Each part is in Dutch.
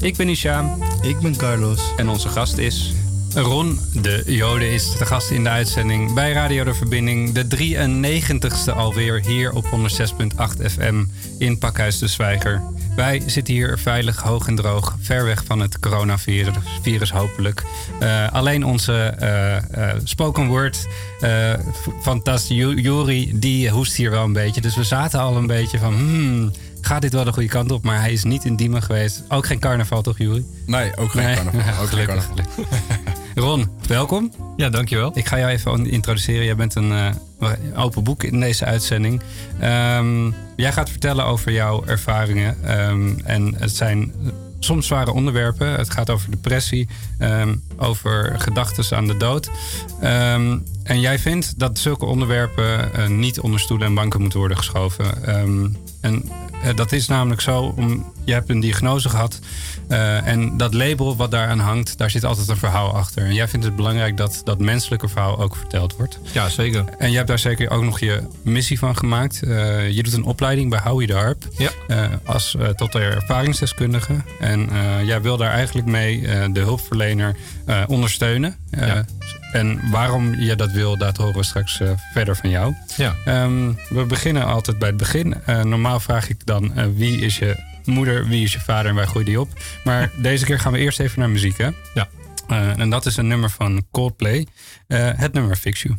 Ik ben Isham Ik ben Carlos. en onze gast is... Ron de Jode is de gast in de uitzending bij Radio De Verbinding. De 93ste alweer hier op 106.8 FM in Pakhuis de Zwijger. Wij zitten hier veilig, hoog en droog, ver weg van het coronavirus, virus hopelijk. Eh, alleen onze eh, eh, spoken word fantast Ju- Juri, die hoest hier wel een beetje. Dus we zaten al een beetje van, hmm, gaat dit wel de goede kant op? Maar hij is niet in Diemen geweest. Ook geen carnaval toch, Juri? Nee, ook geen Nee. carnaval. Ook geen carnaval. Ron, welkom. Ja, dankjewel. Ik ga jou even introduceren. Jij bent een eh, open boek in deze uitzending. Ehm, jij gaat vertellen over jouw ervaringen. Ehm, en het zijn soms zware onderwerpen. Het gaat over depressie, ehm, over gedachten aan de dood. Ehm, en jij vindt dat zulke onderwerpen eh, niet onder stoelen en banken moeten worden geschoven. Ehm, en dat is namelijk zo, om, je hebt een diagnose gehad. eh, en dat label wat daaraan hangt, daar zit altijd een verhaal achter. En jij vindt het belangrijk dat dat menselijke verhaal ook verteld wordt. Ja, zeker. En jij hebt daar zeker ook nog je missie van gemaakt. Eh, je doet een opleiding bij Howie de Harp. Ja. eh, als tot de ervaringsdeskundige. En jij wil daar eigenlijk mee de hulpverlener ondersteunen. Ja. En waarom je dat wil, dat horen we straks verder van jou. Ja. Um, we beginnen altijd bij het begin. Uh, normaal vraag ik dan wie is je moeder, wie is je vader en waar groeide die op. Maar deze keer gaan we eerst even naar muziek, hè? Ja. Uh, en dat is een nummer van Coldplay. Uh, het nummer Fix You.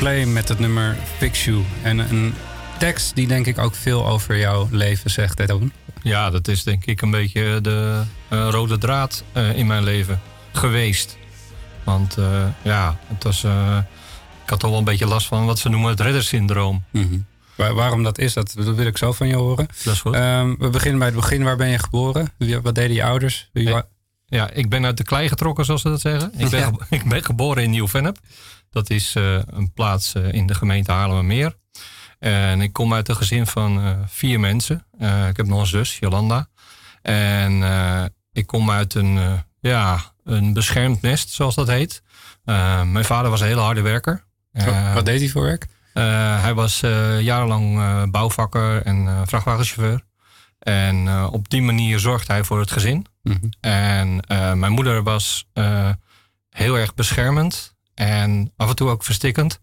Coldplay met het nummer Fix You. En een tekst die denk ik ook veel over jouw leven zegt, Toon? Ja, dat is denk ik een beetje de eh, rode draad eh, in mijn leven geweest. Want eh, ja, het was, ik had toch wel een beetje last van wat ze noemen het reddersyndroom. Waar- waarom dat is, dat, dat wil ik zo van je horen. Dat is goed. Ehm, we beginnen bij het begin. Waar ben je geboren? Wie- Wat deden je ouders? Wie Hey. Ja, ik ben uit de klei getrokken, zoals ze dat zeggen. Ik ben, Ja. ik ben geboren in Nieuw-Vennep. Dat is eh, een plaats eh, in de gemeente Haarlemmermeer. En ik kom uit een gezin van eh, vier mensen. Ik heb nog een zus, Jolanda. En ik kom uit een, ja, een beschermd nest, zoals dat heet. Mijn vader was een hele harde werker. wat, wat deed hij voor werk? hij was jarenlang bouwvakker en vrachtwagenchauffeur. En eh, op die manier zorgde hij voor het gezin. Mhm. En eh, mijn moeder was eh, heel erg beschermend en af en toe ook verstikkend.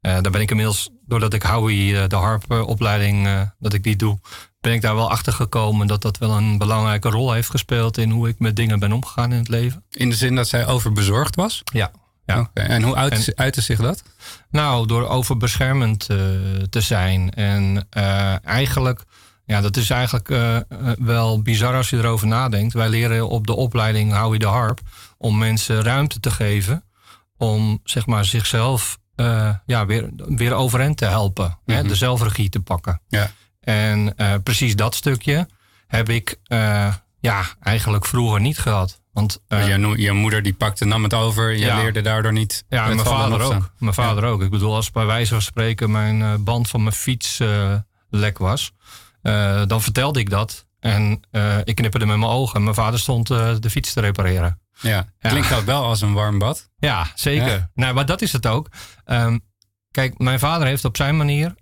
Daar ben ik inmiddels, doordat ik Howie, de harpopleiding, dat ik die doe, ben ik daar wel achter gekomen dat dat wel een belangrijke rol heeft gespeeld in hoe ik met dingen ben omgegaan in het leven. In de zin dat zij overbezorgd was? Ja. ja. En hoe uit, uitte zich dat? Nou, door overbeschermend te zijn. En eigenlijk, ja, dat is eigenlijk eh, eh, wel bizar als je erover nadenkt. Wij leren op de opleiding Howie de Harp om mensen ruimte te geven om zeg maar zichzelf eh, ja, weer, weer overeind te helpen. hè, Mhm. de zelfregie te pakken. Ja. En precies dat stukje heb ik ja, eigenlijk vroeger niet gehad. Want je, je moeder die pakte, nam het over. Je Ja. leerde daardoor niet. ja, mijn vader ook. Mijn vader ook. Ik bedoel, als bij wijze van spreken mijn band van mijn fiets lek was, eh, dan vertelde ik dat. En eh, ik knipperde met mijn ogen. En mijn vader stond eh, de fiets te repareren. Ja. Ja. Klinkt dat wel als een warm bad? Ja, zeker. Ja. Nou, maar dat is het ook. Ehm, kijk, mijn vader heeft op zijn manier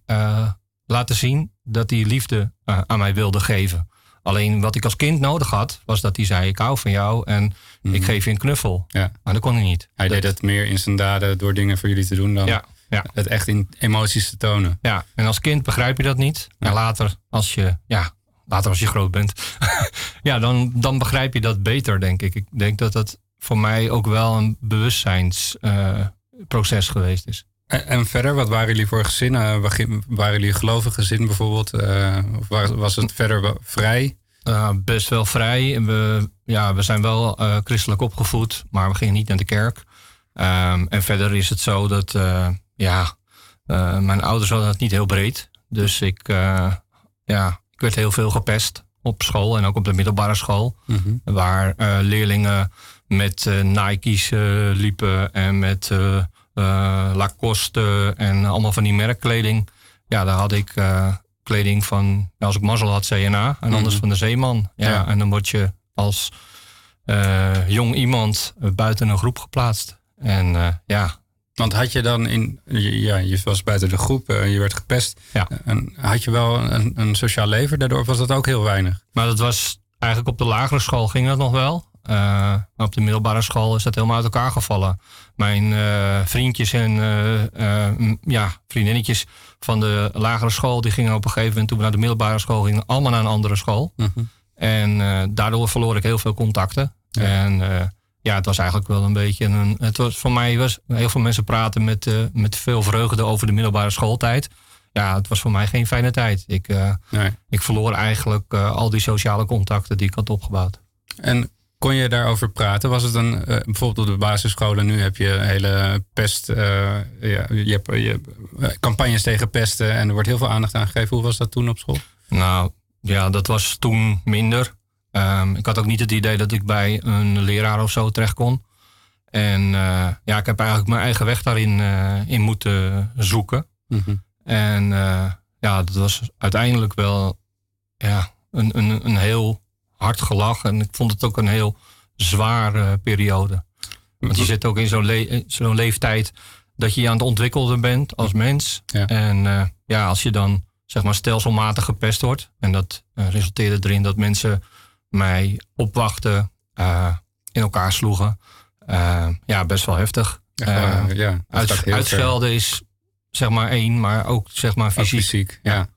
laten zien dat hij liefde aan mij wilde geven. Alleen wat ik als kind nodig had, was dat hij zei: Ik hou van jou en ik geef je een knuffel. Mhm. Ja. Maar dat kon hij niet. Hij Dat- deed het meer in zijn daden door dingen voor jullie te doen dan Ja, ja. het echt in emoties te tonen. Ja, en als kind begrijp je dat niet. En later, als je, ja, later als je groot bent, ja, dan, dan begrijp je dat beter, denk ik. Ik denk dat dat voor mij ook wel een bewustzijnsproces geweest is. En, en verder, wat waren jullie voor gezinnen? Begin- Waren jullie een gelovig gezin bijvoorbeeld? Eh, of was, het verder vrij? Uh, best wel vrij. We, ja, we zijn wel uh, christelijk opgevoed, maar we gingen niet naar de kerk. Um, en verder is het zo dat, uh, ja, uh, mijn ouders hadden het niet heel breed. Dus ik, uh, ja, ik werd heel veel gepest op school en ook op de middelbare school. Mm-hmm. Waar uh, leerlingen met Nike's liepen en met Lacoste en allemaal van die merkkleding. Ja, daar had ik kleding van, als ik mazzel had, CNA en anders Mhm. van de Zeeman. Ja, Ja. En dan word je als jong iemand buiten een groep geplaatst. En ja. Want had je dan in, ja, je was buiten de groep, uh, je werd gepest. Ja. En had je wel een, een sociaal leven daardoor, of was dat ook heel weinig? Maar dat was eigenlijk op de lagere school ging dat nog wel. Uh, op de middelbare school is dat helemaal uit elkaar gevallen. Mijn uh, vriendjes en uh, ja, vriendinnetjes van de lagere school... die gingen op een gegeven moment, toen we naar de middelbare school gingen... allemaal naar een andere school. Mm-hmm. En daardoor verloor ik heel veel contacten. Ja. En ja, het was eigenlijk wel een beetje een... Het was, voor mij was heel veel mensen praten met, met veel vreugde over de middelbare schooltijd ja, het was voor mij geen fijne tijd. Ik, uh, nee. ik verloor eigenlijk uh, al die sociale contacten die ik had opgebouwd. En kon je daarover praten? Was het een, bijvoorbeeld op de basisscholen, nu heb je hele pest, ja, je hebt je, campagnes tegen pesten en er wordt heel veel aandacht aan gegeven. Hoe was dat toen op school? Nou, ja, dat was toen minder. Um, ik had ook niet het idee dat ik bij een leraar of zo terecht kon. En ja, ik heb eigenlijk mijn eigen weg daarin in moeten zoeken. Mm-hmm. En uh, ja, dat was uiteindelijk wel ja, een, een, een heel hard gelach. En ik vond het ook een heel zware periode. Want je zit ook in zo'n le zo leeftijd dat je aan het ontwikkelen bent als mens. Ja. En ja, als je dan zeg maar stelselmatig gepest wordt. En dat resulteerde erin dat mensen mij opwachten, in elkaar sloegen. ja, best wel heftig. Ja, ja, uit, uitschelden is zeg maar één, maar ook zeg maar fysiek. Fysiek ja. ja.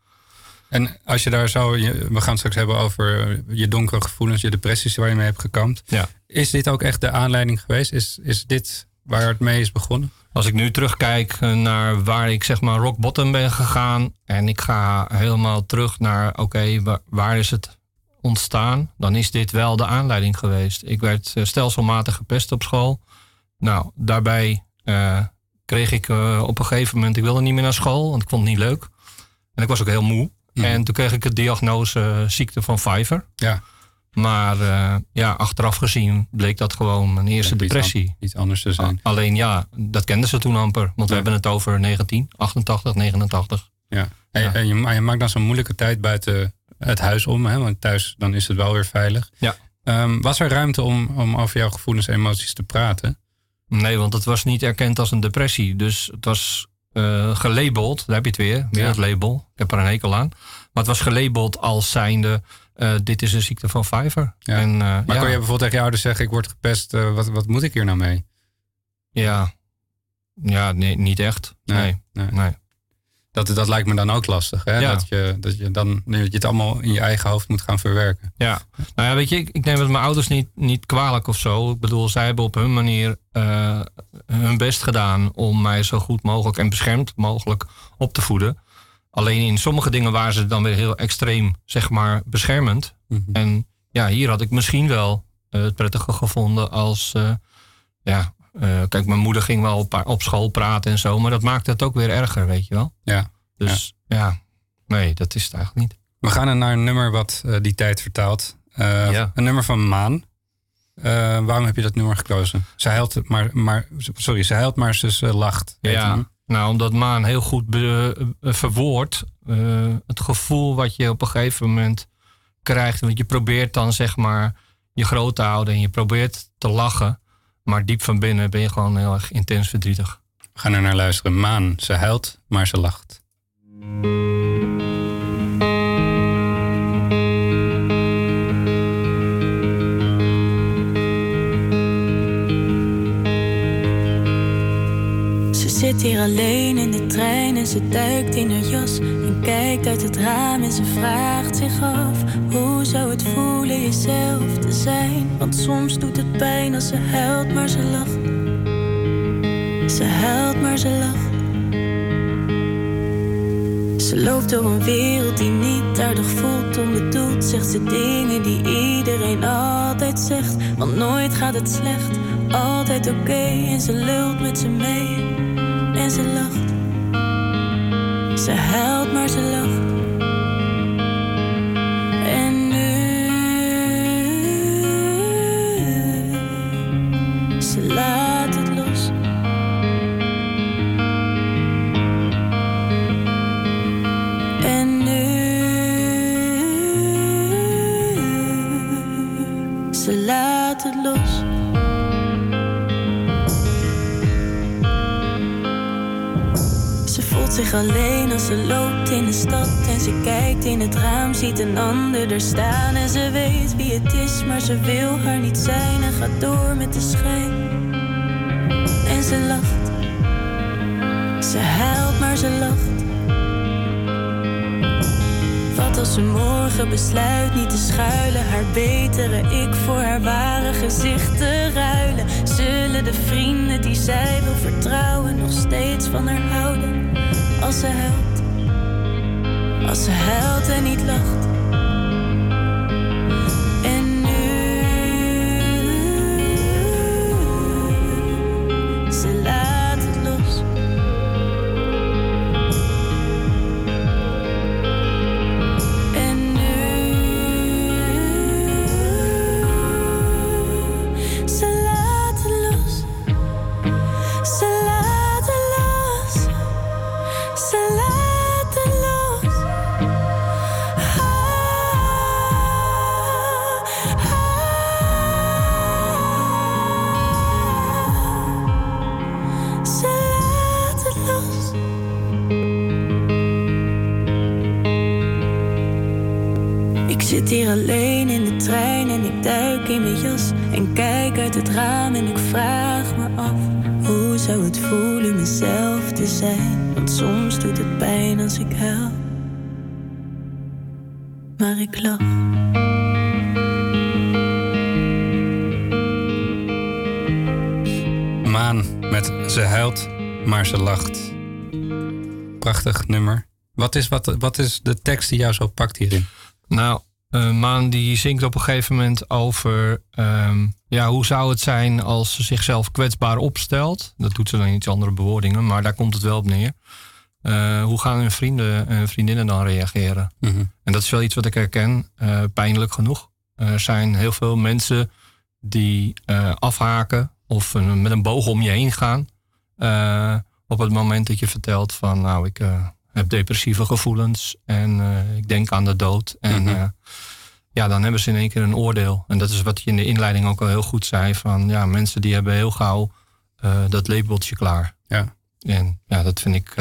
En als je daar zo, we gaan het straks hebben over je donkere gevoelens, je depressies waar je mee hebt gekampt. Ja. Is dit ook echt de aanleiding geweest? Is, is dit waar het mee is begonnen? Als ik nu terugkijk eh, naar waar ik zeg maar rock bottom ben gegaan en ik ga helemaal terug naar oké, wa- waar is het ontstaan? Dan is dit wel de aanleiding geweest. Ik werd eh, stelselmatig gepest op school. Nou, daarbij eh, kreeg ik eh, op een gegeven moment, ik wilde niet meer naar school, want ik vond het niet leuk. En ik was ook heel moe. Mhm. En toen kreeg ik de diagnose ziekte van Pfeiffer. Ja. Maar ja, achteraf gezien bleek dat gewoon mijn eerste depressie. an- Iets anders te zijn. Alleen ja, dat kenden ze toen amper. Want we hebben het over 1988, 89. Ja. En, Ja. en je, maar je maakt dan zo'n moeilijke tijd buiten het huis om, hè? want thuis dan is het wel weer veilig. Ja. Ehm, was er ruimte om, om over jouw gevoelens en emoties te praten? Nee, want het was niet erkend als een depressie. Dus het was eh, gelabeld, daar heb je het weer, weer Ja. het label. Ik heb er een hekel aan. Maar het was gelabeld als zijnde, eh, dit is een ziekte van. Ja. En, eh, Maar ja, kon je bijvoorbeeld tegen je ouders zeggen, ik word gepest, wat, wat moet ik hier nou mee? ja, ja nee, niet echt. Nee, nee. nee. Dat, dat lijkt me dan ook lastig, hè? Ja. Dat, je, dat je dan dat je het allemaal in je eigen hoofd moet gaan verwerken. Ja, nou ja, weet je, ik, ik neem het mijn ouders niet, niet kwalijk of zo. Ik bedoel, zij hebben op hun manier eh, hun best gedaan om mij zo goed mogelijk en beschermd mogelijk op te voeden. Alleen in sommige dingen waren ze dan weer heel extreem, zeg maar, beschermend. Mhm. En ja, hier had ik misschien wel eh, het prettiger gevonden als, eh, ja, eh, kijk, mijn moeder ging wel op, op school praten en zo, maar dat maakte het ook weer erger, weet je wel. Ja. Dus ja, nee, dat is het eigenlijk niet. We gaan naar een nummer wat eh, die tijd vertaalt. Eh, Ja. Een nummer van Maan. Waarom heb je dat nummer gekozen? Ze huilt, maar, maar, sorry, ze huilt, maar ze, lacht. Ja, hem. nou, omdat Maan heel goed be- verwoordt het gevoel wat je op een gegeven moment krijgt. Want je probeert dan zeg maar je groot te houden en je probeert te lachen. Maar diep van binnen ben je gewoon heel erg intens verdrietig. We gaan er naar luisteren. Maan, ze huilt, maar ze lacht. Zit hier alleen in de trein en ze duikt in haar jas en kijkt uit het raam en ze vraagt zich af hoe zou het voelen jezelf te zijn? Want soms doet het pijn als ze huilt, maar ze lacht. Ze huilt, maar ze lacht. Ze loopt door een wereld die niet aardig voelt, onbedoeld zegt ze dingen die iedereen altijd zegt. Want nooit gaat het slecht, altijd oké en ze lult met ze mee en ze lacht. Ze huilt, maar ze lacht. Ze voelt zich alleen als ze loopt in de stad en ze kijkt in het raam, ziet een ander er staan en ze weet wie het is, maar ze wil haar niet zijn en gaat door met de schijn. En ze lacht, ze huilt, maar ze lacht. Wat als ze morgen besluit niet te schuilen, haar betere ik voor haar ware gezicht te ruilen? Zullen de vrienden die zij wil vertrouwen nog steeds van haar houden? Als ze huilt, als ze huilt en niet lacht. Prachtig nummer. Wat is, wat, wat is de tekst die jou zo pakt hierin? Nou, uh, Maan die zingt op een gegeven moment over... ehm, ja, hoe zou het zijn als ze zichzelf kwetsbaar opstelt? Dat doet ze dan in iets andere bewoordingen, maar daar komt het wel op neer. Eh, hoe gaan hun vrienden en vriendinnen dan reageren? Mhm. En dat is wel iets wat ik herken, eh, pijnlijk genoeg. Er zijn heel veel mensen die eh, afhaken of een- met een boog om je heen gaan. Op het moment dat je vertelt van nou, ik eh, heb depressieve gevoelens en eh, ik denk aan de dood. En Mhm. eh, ja, dan hebben ze in één keer een oordeel. En dat is wat je in de inleiding ook al heel goed zei. Van ja, mensen die hebben heel gauw dat labeltje klaar. Ja. En ja, dat vind ik...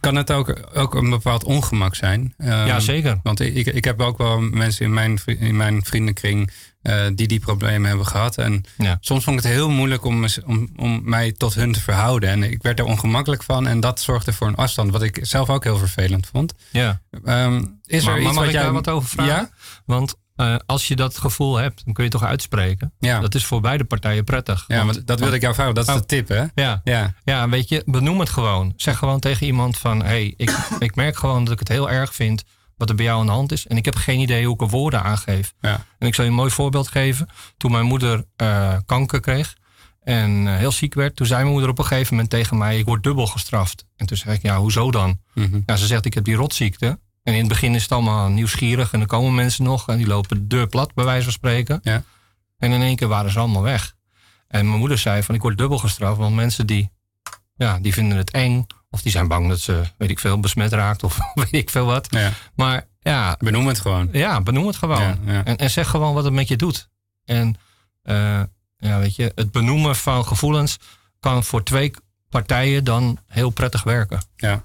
Kan het ook, ook een bepaald ongemak zijn? Ehm, ja, zeker. Want ik, ik heb ook wel mensen in mijn, in mijn vriendenkring eh, die die problemen hebben gehad. En Ja. soms vond ik het heel moeilijk om, om, om mij tot hun te verhouden. En ik werd er ongemakkelijk van en dat zorgde voor een afstand, wat ik zelf ook heel vervelend vond. Ja. Ehm, is maar, er maar iets mag wat ik jij... daar wat over vragen? Ja? Want eh, als je dat gevoel hebt, dan kun je toch uitspreken. Ja. Dat is voor beide partijen prettig. Ja, Want- dat wilde ik jou vragen. Dat is Oh. de tip, hè? Ja. Ja. ja, weet je, benoem het gewoon. Zeg gewoon tegen iemand van... hé, hey, ik, ik merk gewoon dat ik het heel erg vind... wat er bij jou aan de hand is. En ik heb geen idee hoe ik er woorden aangeef. Ja. En ik zal je een mooi voorbeeld geven. Toen mijn moeder eh, kanker kreeg en eh, heel ziek werd... toen zei mijn moeder op een gegeven moment tegen mij... ik word dubbel gestraft. En toen zei ik, ja, hoezo dan? Mhm. Ja, ze zegt, ik heb die rotziekte. En in het begin is het allemaal nieuwsgierig... en dan komen mensen nog en die lopen de deur plat, bij wijze van spreken. Ja. En in één keer waren ze allemaal weg. En mijn moeder zei van, ik word dubbel gestraft... want mensen die, ja, die vinden het eng... of die zijn bang dat ze, weet ik veel, besmet raakt... of weet ik veel wat. Ja. Maar ja, Benoem het gewoon. ja, benoem het gewoon. Ja, ja. En, en zeg gewoon wat het met je doet. En eh, ja, weet je, het benoemen van gevoelens kan voor twee partijen dan heel prettig werken. Ja.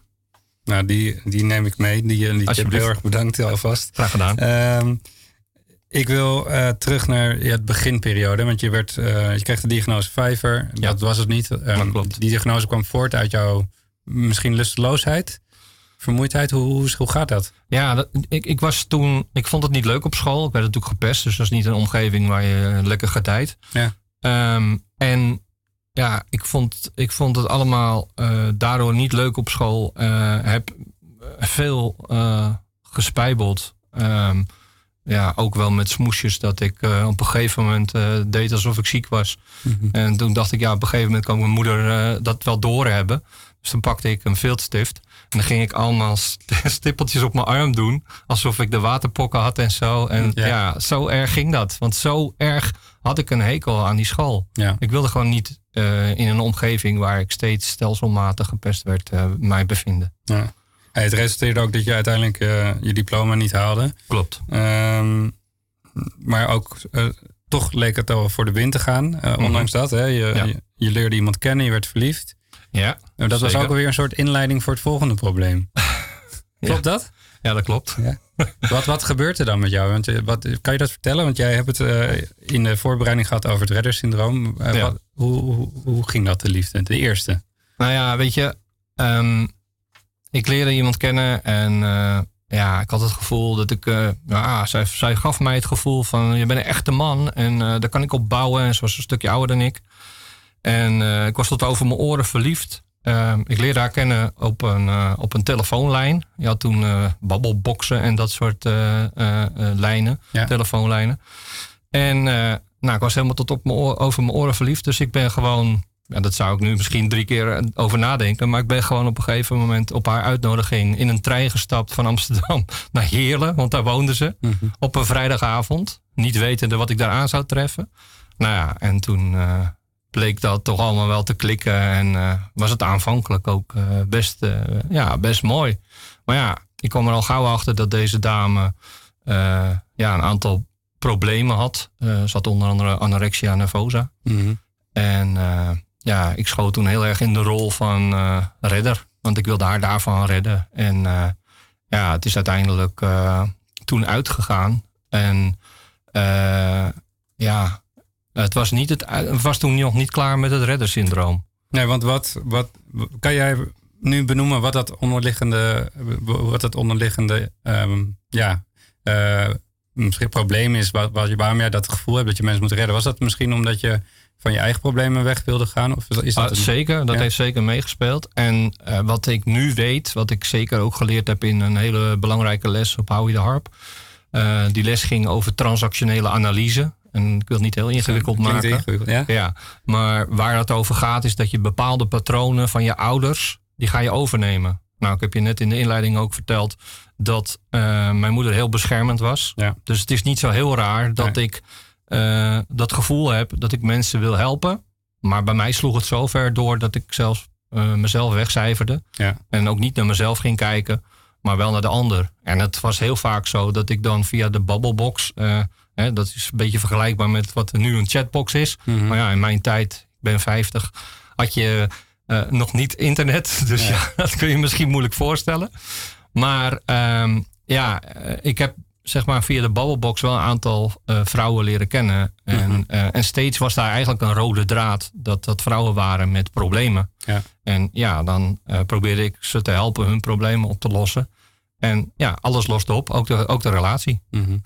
Nou, die, die neem ik mee. Die, die Alsjeblieft. heel erg bedankt alvast. Graag gedaan. Ehm, ik wil eh, terug naar ja, het beginperiode. Want je, werd, eh, je kreeg de diagnose vijver. Ja. Dat was het niet. Dat klopt. Die diagnose kwam voort uit jouw misschien lusteloosheid. Vermoeidheid. Hoe, hoe, hoe gaat dat? Ja, dat, ik, ik was toen, ik vond het niet leuk op school. Ik werd natuurlijk gepest, dus dat is niet een omgeving waar je lekker gedijt. Ja. Ehm, en ja, ik vond, ik vond het allemaal eh, daardoor niet leuk op school. Heb veel gespijbeld. Ehm, ja, ook wel met smoesjes dat ik eh, op een gegeven moment eh, deed alsof ik ziek was. En toen dacht ik, ja, op een gegeven moment kan mijn moeder eh, dat wel doorhebben. Dus toen pakte ik een viltstift. En dan ging ik allemaal st- stippeltjes op mijn arm doen. Alsof ik de waterpokken had en zo. En Ja. ja. zo erg ging dat. Want zo erg had ik een hekel aan die school. Ja. Ik wilde gewoon niet in een omgeving waar ik steeds stelselmatig gepest werd, mij bevinden. Ja. Het resulteerde ook dat je uiteindelijk eh, je diploma niet haalde. Klopt. Ehm, maar ook eh, toch leek het al voor de wind te gaan. eh, ondanks dat. Hè? Je, Mhm. Ja. je, je leerde iemand kennen, je werd verliefd. Ja, Nou, dat was ook alweer een soort inleiding voor het volgende probleem. Klopt dat? Ja, dat klopt. Wat, wat gebeurt er dan met jou? Want, wat, kan je dat vertellen? Want jij hebt het in de voorbereiding gehad over het reddersyndroom. Ja. wat- hoe, hoe, hoe ging dat, de liefde? De eerste? Nou ja, weet je, ehm, ik leerde iemand kennen en eh, ja, ik had het gevoel dat ik, eh, ja, zij, zij gaf mij het gevoel van je bent een echte man en eh, daar kan ik op bouwen. En ze was een stukje ouder dan ik. En ik was tot over mijn oren verliefd. Ehm, ik leerde haar kennen op een, op een telefoonlijn. Je had toen eh babbelboxen en dat soort lijnen, Ja. telefoonlijnen. En nou, ik was helemaal tot op mijn oor, over mijn oren verliefd. Dus ik ben gewoon, ja, dat zou ik nu misschien drie keer eh, over nadenken. Maar ik ben gewoon op een gegeven moment op haar uitnodiging in een trein gestapt van Amsterdam naar Heerlen. Want daar woonde ze. Op een vrijdagavond. Niet wetende wat ik daar aan zou treffen. Nou ja, en toen eh, bleek dat toch allemaal wel te klikken. En eh, was het aanvankelijk ook best, ja, best mooi. Maar ja, ik kwam er al gauw achter dat deze dame ja, een aantal problemen had. Ze had onder andere anorexia nervosa. En eh, ja, ik schoot toen heel erg in de rol van eh, redder. Want ik wilde haar daarvan redden. En eh, ja, het is uiteindelijk eh, toen uitgegaan. En ja, het was, niet het, was toen nog niet klaar met het reddersyndroom. Nee, want wat, wat kan jij nu benoemen wat dat onderliggende, wat dat onderliggende ehm, ja, misschien probleem is, je- waarom jij dat gevoel hebt dat je mensen moet redden? Was dat misschien omdat je van je eigen problemen weg wilde gaan? Of is dat Ah, zeker, dat Ja. heeft zeker meegespeeld. En eh, wat ik nu weet, wat ik zeker ook geleerd heb in een hele belangrijke les op Howie de Harp. eh, die les ging over transactionele analyse. En ik wil het niet heel ingewikkeld maken. ingewikkeld, ja? Ja, maar waar het over gaat is dat je bepaalde patronen van je ouders, die ga je overnemen. Nou, ik heb je net in de inleiding ook verteld dat eh, mijn moeder heel beschermend was. Ja. Dus het is niet zo heel raar dat ik eh, dat gevoel heb dat ik mensen wil helpen. Maar bij mij sloeg het zo ver door dat ik zelfs eh, mezelf wegcijferde. Ja. En ook niet naar mezelf ging kijken, maar wel naar de ander. En het was heel vaak zo dat ik dan via de babbelbox, eh, hè, dat is een beetje vergelijkbaar met wat er nu een chatbox is. Mhm. Maar ja, in mijn tijd, ik ben 50, had je nog niet internet. Dus ja, dat kun je misschien moeilijk voorstellen. Maar ehm, ja, ik heb zeg maar via de babbelbox wel een aantal eh, vrouwen leren kennen. En, eh, en steeds was daar eigenlijk een rode draad dat dat vrouwen waren met problemen. Ja. En ja, dan eh, probeerde ik ze te helpen hun problemen op te lossen. En ja, alles lost op, ook de, ook de relatie. Mhm.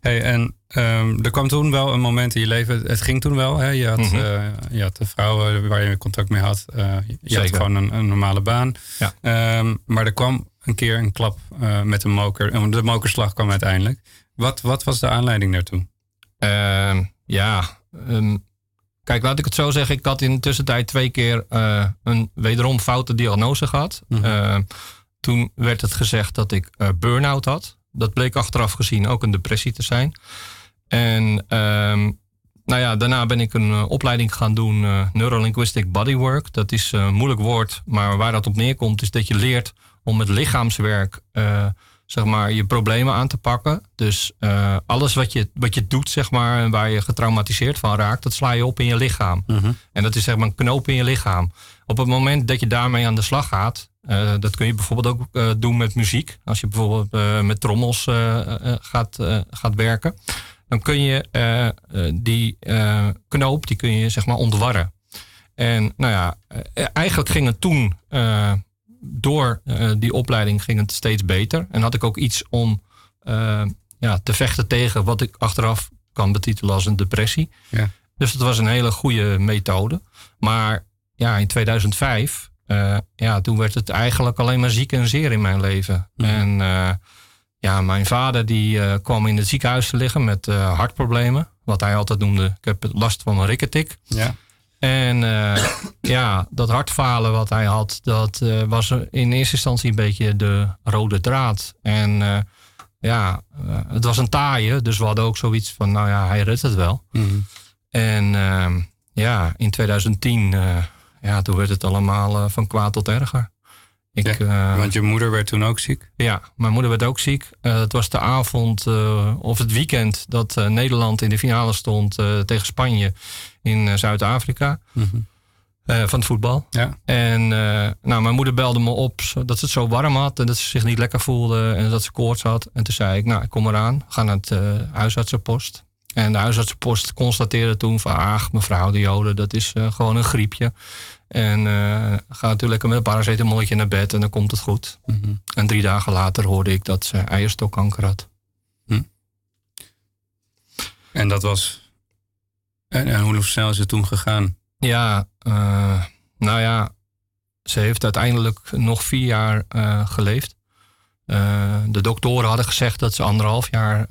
Hey, en ehm, er kwam toen wel een moment in je leven, het ging toen wel. Hè? Je, had, Mhm. eh, je had de vrouwen waar je contact mee had. eh, je had gewoon een, een normale baan. Ja. Ehm, maar er kwam een keer een klap eh, met een moker. En De mokerslag kwam uiteindelijk. Wat, wat was de aanleiding daartoe? Ehm, ja, kijk, laat ik het zo zeggen. Ik had in de tussentijd twee keer eh, een wederom foute diagnose gehad. Mhm. Toen werd het gezegd dat ik eh burn-out had. Dat bleek achteraf gezien ook een depressie te zijn. En ehm, nou ja, daarna ben ik een eh, opleiding gaan doen, eh Neurolinguistic Bodywork. Dat is een moeilijk woord, maar waar dat op neerkomt is dat je leert om met lichaamswerk eh, zeg maar, je problemen aan te pakken. Dus eh, alles wat je, wat je doet, zeg maar, en waar je getraumatiseerd van raakt, dat sla je op in je lichaam. En dat is zeg maar een knoop in je lichaam. Op het moment dat je daarmee aan de slag gaat, eh, dat kun je bijvoorbeeld ook eh, doen met muziek. Als je bijvoorbeeld eh, met trommels gaat, gaat werken, dan kun je die knoop, die kun je zeg maar ontwarren. En nou ja, eigenlijk ging het toen, door die opleiding ging het steeds beter. En had ik ook iets om ja, te vechten tegen wat ik achteraf kan betitelen als een depressie. Ja. Dus dat was een hele goede methode. Maar ja, in 2005, eh, ja, toen werd het eigenlijk alleen maar ziek en zeer in mijn leven. Mhm. En eh, ja, mijn vader die eh, kwam in het ziekenhuis te liggen met hartproblemen. Wat hij altijd noemde, ik heb last van een rikketik. Ja. En ja, dat hartfalen wat hij had, dat was in eerste instantie een beetje de rode draad. En ja, het was een taaie, dus we hadden ook zoiets van, nou ja, hij redt het wel. Mhm. En ehm, ja, in 2010, eh, ja, toen werd het allemaal eh, van kwaad tot erger. Ik, eh, Want je moeder werd toen ook ziek. ja, mijn moeder werd ook ziek. Eh, het was de avond of het weekend dat Nederland in de finale stond tegen Spanje in Zuid-Afrika. eh, van het voetbal. Ja. En nou, mijn moeder belde me op dat ze het zo warm had en dat ze zich niet lekker voelde en dat ze koorts had. En toen zei ik, nou, ik kom eraan, ga naar het eh, huisartsenpost. En de huisartsenpost constateerde toen van, ach, mevrouw de Joden, dat is eh, gewoon een griepje. En eh ga natuurlijk lekker met een paracetamolletje naar bed en dan komt het goed. Mhm. En drie dagen later hoorde ik dat ze eierstokkanker had. En dat was. En, en hoe snel is het toen gegaan? Ja, eh, nou ja, ze heeft uiteindelijk nog vier jaar geleefd. De doktoren hadden gezegd dat ze anderhalf jaar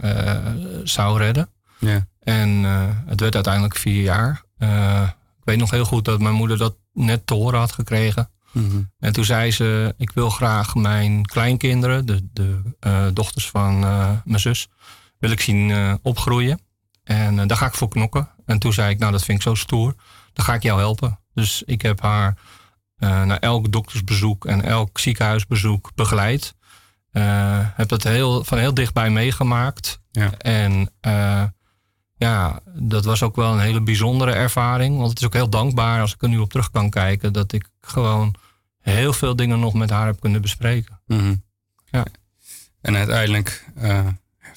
zou redden. Ja. En eh, het werd uiteindelijk vier jaar. Eh, ik weet nog heel goed dat mijn moeder dat net te horen had gekregen. Mhm. En toen zei ze, ik wil graag mijn kleinkinderen, de, de eh, dochters van mijn zus, wil ik zien opgroeien. En daar ga ik voor knokken. En toen zei ik, nou dat vind ik zo stoer, dan ga ik jou helpen. Dus ik heb haar naar elk doktersbezoek en elk ziekenhuisbezoek begeleid. Heb dat heel, van heel dichtbij meegemaakt. Ja. En ja, dat was ook wel een hele bijzondere ervaring. Want het is ook heel dankbaar als ik er nu op terug kan kijken. Dat ik gewoon heel veel dingen nog met haar heb kunnen bespreken. Mhm. Ja. En uiteindelijk uh,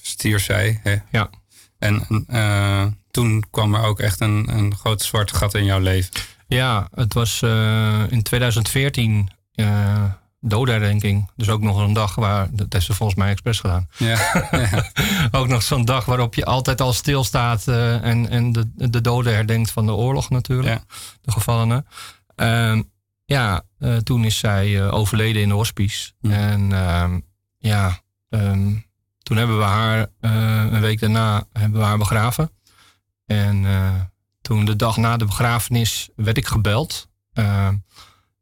stierf zij. Hè? Ja. En uh, toen kwam er ook echt een, een groot zwart gat in jouw leven. Ja, het was uh, in 2014 uh, dodenherdenking. Dus ook nog een dag waar, dat heeft ze volgens mij expres gedaan. Ja. ja. ook nog zo'n dag waarop je altijd al stilstaat uh, en, en de, de doden herdenkt van de oorlog natuurlijk. Ja. De gevallenen. Ehm, ja, uh, toen is zij uh, overleden in de hospice. En ehm, ja, ehm, toen hebben we haar een week daarna hebben we haar begraven. En toen de dag na de begrafenis werd ik gebeld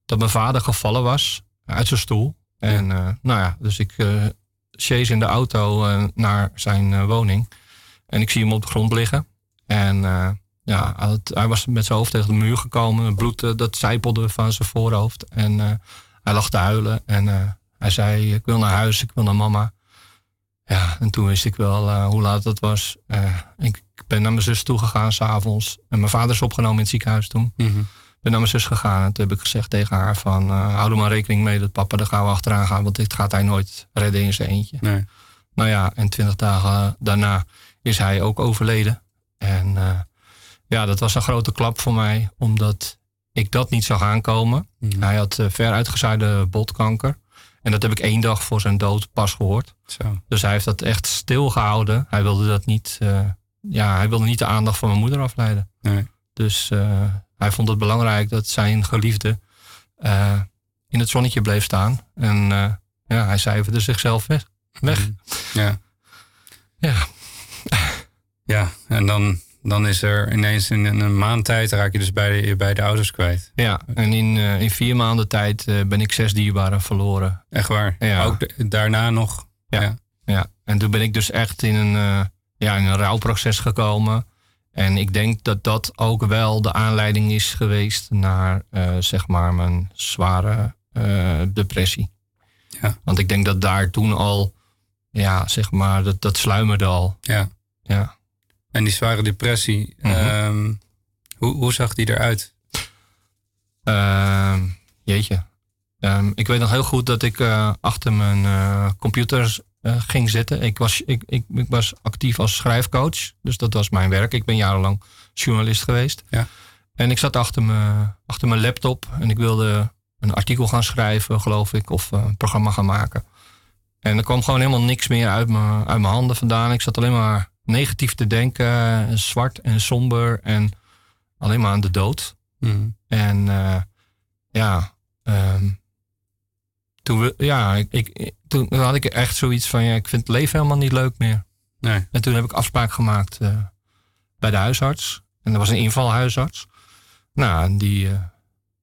dat mijn vader gevallen was uit zijn stoel. En uh, nou ja, dus ik uh, chase in de auto uh, naar zijn woning. En ik zie hem op de grond liggen. En ja, het, hij was met zijn hoofd tegen de muur gekomen. Het bloed dat zijpelde van zijn voorhoofd. En hij lag te huilen. En hij zei, ik wil naar huis, ik wil naar mama. Ja, en toen wist ik wel hoe laat het was. ik ben naar mijn zus toegegaan s'avonds. En mijn vader is opgenomen in het ziekenhuis toen. Mm -hmm ben naar mijn zus gegaan. En toen heb ik gezegd tegen haar van... Uh, hou er maar rekening mee dat papa er gaan we achteraan gaan. Want dit gaat hij nooit redden in zijn eentje. Nee. Nou ja, en twintig dagen daarna is hij ook overleden. En uh, ja, dat was een grote klap voor mij. Omdat ik dat niet zag aankomen. Mhm. Hij had uh, ver uitgezaaide botkanker. En dat heb ik één dag voor zijn dood pas gehoord. Zo. Dus hij heeft dat echt stilgehouden. Hij wilde dat niet... ja, hij wilde niet de aandacht van mijn moeder afleiden. Nee. Dus hij vond het belangrijk dat zijn geliefde uh, in het zonnetje bleef staan. En uh, ja, hij cijferde zichzelf weg. weg. Ja. Ja. Ja, en dan, dan is er ineens in een maand tijd raak je dus bij de, bij de ouders kwijt. Ja, en in, uh, in vier maanden tijd ben ik zes dierbaren verloren. Echt waar? Ja. Ook de, daarna nog? Ja. ja. ja. En toen ben ik dus echt in een, ja, in een rouwproces gekomen. En ik denk dat dat ook wel de aanleiding is geweest naar uh, zeg maar mijn zware uh, depressie. Ja. Want ik denk dat daar toen al, ja, zeg maar, dat, dat sluimerde al. Ja. ja. En die zware depressie, Mhm. um, hoe, hoe zag die eruit? Uh, jeetje. Um, ik weet nog heel goed dat ik uh, achter mijn uh, computer ging zitten. Ik was, ik, ik, ik, was actief als schrijfcoach. Dus dat was mijn werk. Ik ben jarenlang journalist geweest. Ja. En ik zat achter mijn, achter mijn laptop. En ik wilde een artikel gaan schrijven, geloof ik. Of een programma gaan maken. En er kwam gewoon helemaal niks meer uit mijn, uit mijn handen vandaan. Ik zat alleen maar negatief te denken. Zwart en somber. En alleen maar aan de dood. Mm. En uh, ja... Um, toen, we, ja, ik, ik, toen had ik echt zoiets van, ja, ik vind het leven helemaal niet leuk meer. Nee. En toen heb ik afspraak gemaakt uh, bij de huisarts. En er was een invalhuisarts. Nou, en die... Uh,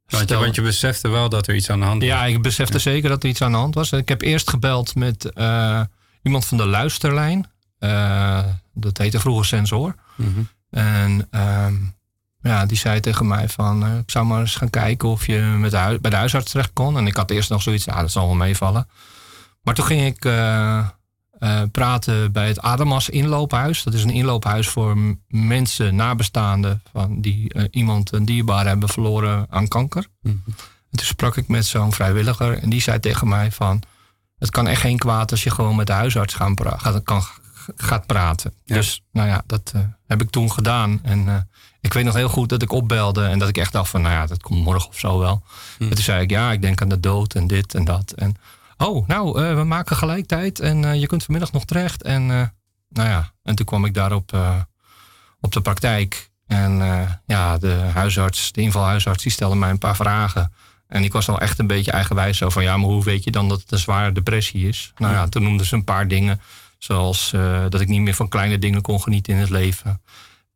want, je, want je besefte wel dat er iets aan de hand was. Ja, ik besefte ja. zeker dat er iets aan de hand was. Ik heb eerst gebeld met uh, iemand van de luisterlijn. dat heette vroeger Sensor. Mm -hmm. En um, ja, die zei tegen mij van, uh, ik zou maar eens gaan kijken of je met de hui- bij de huisarts terecht kon. En ik had eerst nog zoiets, ja, dat zal wel meevallen. Maar toen ging ik uh, uh, praten bij het Adamas inloophuis. Dat is een inloophuis voor mensen, nabestaanden, van die iemand een dierbaar hebben verloren aan kanker. Mm En toen sprak ik met zo'n vrijwilliger en die zei tegen mij van, het kan echt geen kwaad als je gewoon met de huisarts gaan pra- gaat, kan, gaat praten. Ja. Dus nou ja, dat heb ik toen gedaan. En ik weet nog heel goed dat ik opbelde en dat ik echt dacht van, nou ja, dat komt morgen of zo wel. Hm. En toen zei ik, ja, ik denk aan de dood en dit en dat. En oh, nou, uh, we maken gelijk tijd en uh, je kunt vanmiddag nog terecht. En uh, nou ja, en toen kwam ik daarop op de praktijk. En ja, de huisarts, de invalhuisarts, die stelde mij een paar vragen. En ik was al echt een beetje eigenwijs zo van, ja, maar hoe weet je dan dat het een zware depressie is? Nou ja, toen noemden ze een paar dingen. Zoals dat ik niet meer van kleine dingen kon genieten in het leven.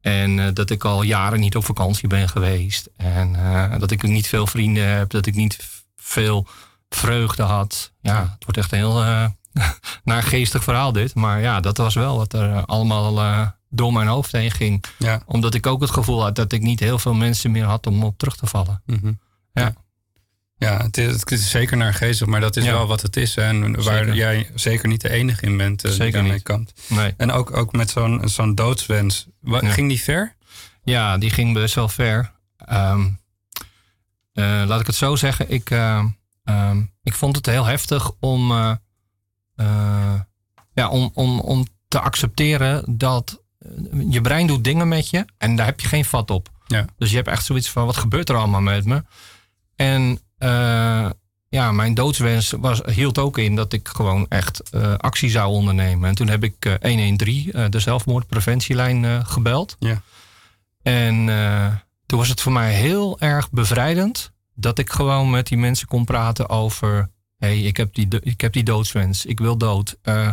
En uh, dat ik al jaren niet op vakantie ben geweest. En uh, dat ik niet veel vrienden heb. Dat ik niet veel vreugde had. Ja, het wordt echt een heel uh, naargeestig verhaal dit. Maar ja, dat was wel wat er allemaal door mijn hoofd heen ging. Ja. Omdat ik ook het gevoel had dat ik niet heel veel mensen meer had om op terug te vallen. Mm -hmm. Ja. Ja, het is, het is zeker naargeestig, maar dat is ja. wel wat het is. Hè? En waar Zeker. jij zeker niet de enige in bent uh, die Zeker daarmee niet. kampt. Nee. En ook, ook met zo'n zo'n doodswens. Wa- Ja. Ging die ver? Ja, die ging best wel ver. Ehm, eh, laat ik het zo zeggen. Ik, eh, ehm, ik vond het heel heftig om, ja, om, om, om te accepteren dat je brein doet dingen met je en daar heb je geen vat op. Ja. Dus je hebt echt zoiets van, wat gebeurt er allemaal met me? En eh, ja, mijn doodswens was, hield ook in dat ik gewoon echt eh, actie zou ondernemen. En toen heb ik eh, 113, eh, de zelfmoordpreventielijn, gebeld. Ja. En toen was het voor mij heel erg bevrijdend dat ik gewoon met die mensen kon praten over: hé, hey, ik, heb die ik heb die doodswens, ik wil dood, Eh,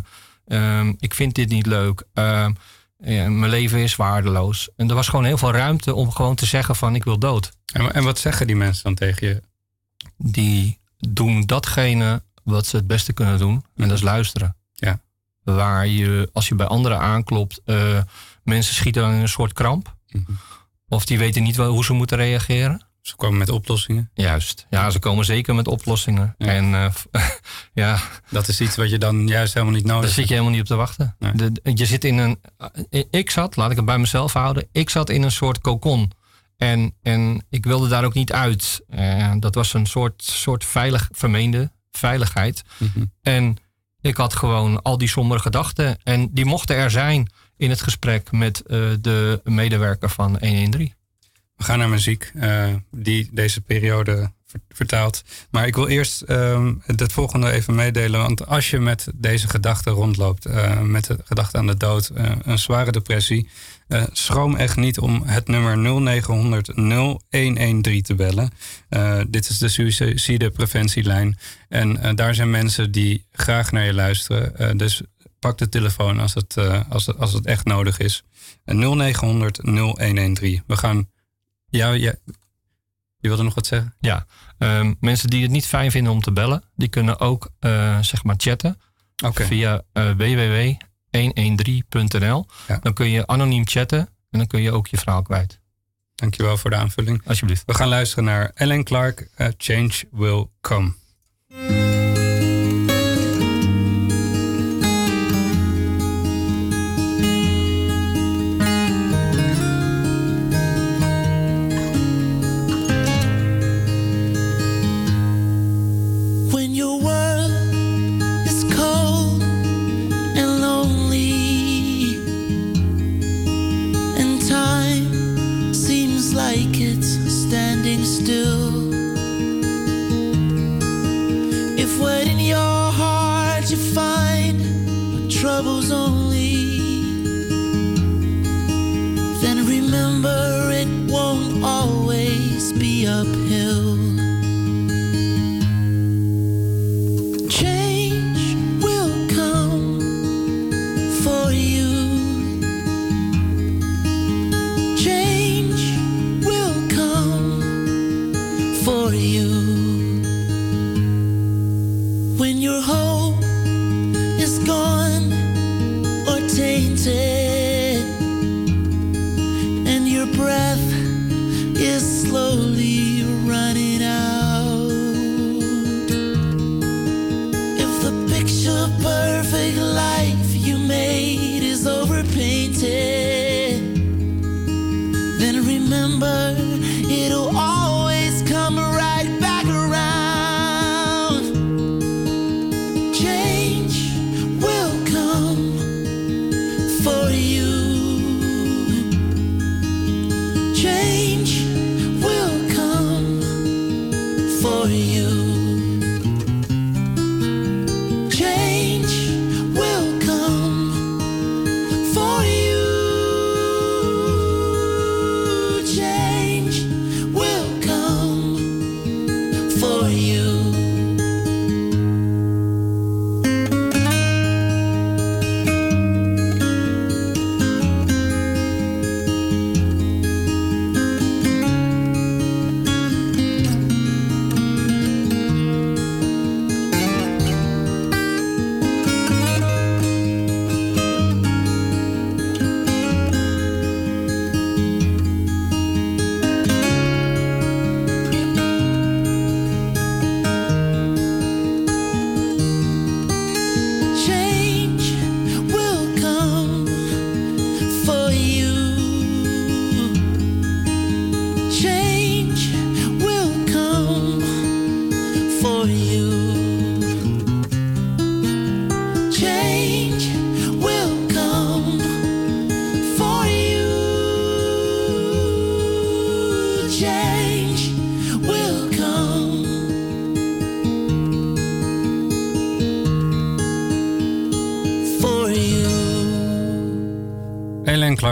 ehm, ik vind dit niet leuk, Ehm, ja, mijn leven is waardeloos. En er was gewoon heel veel ruimte om gewoon te zeggen: van ik wil dood. En, en wat zeggen die mensen dan tegen je? Die doen datgene wat ze het beste kunnen doen, en dat is luisteren. Ja. Waar je, als je bij anderen aanklopt, eh, mensen schieten dan in een soort kramp. Mhm. Of die weten niet wel hoe ze moeten reageren. Ze komen met oplossingen. Juist. Ja, ze komen zeker met oplossingen. Ja. En eh, ja, Dat is iets wat je dan juist helemaal niet nodig daar zit je helemaal niet op te wachten. Nee. De, de- je zit in een. eh, Ik zat, laat ik het bij mezelf houden. Ik zat in een soort kokon. En, en ik wilde daar ook niet uit. Eh, dat was een soort, soort veilig, vermeende veiligheid. Mhm. En ik had gewoon al die sombere gedachten. En die mochten er zijn in het gesprek met eh, de medewerker van 113. We gaan naar muziek eh, die deze periode ver- vertaalt. Maar ik wil eerst ehm, het volgende even meedelen. Want als je met deze gedachten rondloopt, met de gedachte aan de dood, een zware depressie, eh, schroom echt niet om het nummer 0900 0113 te bellen. Eh, dit is de suïcidepreventielijn. En eh, daar zijn mensen die graag naar je luisteren. Dus pak de telefoon als het, als het, als het echt nodig is. En 0900 0113. We gaan ja, ja. Je wilde nog wat zeggen? Ja, ehm, mensen die het niet fijn vinden om te bellen, die kunnen ook zeg maar chatten via eh, www.113.nl. Ja. Dan kun je anoniem chatten en dan kun je ook je verhaal kwijt. Dankjewel voor de aanvulling. Alsjeblieft. We gaan luisteren naar Ellen Clark, eh, Change Will Come. Remember it won't always be uphill.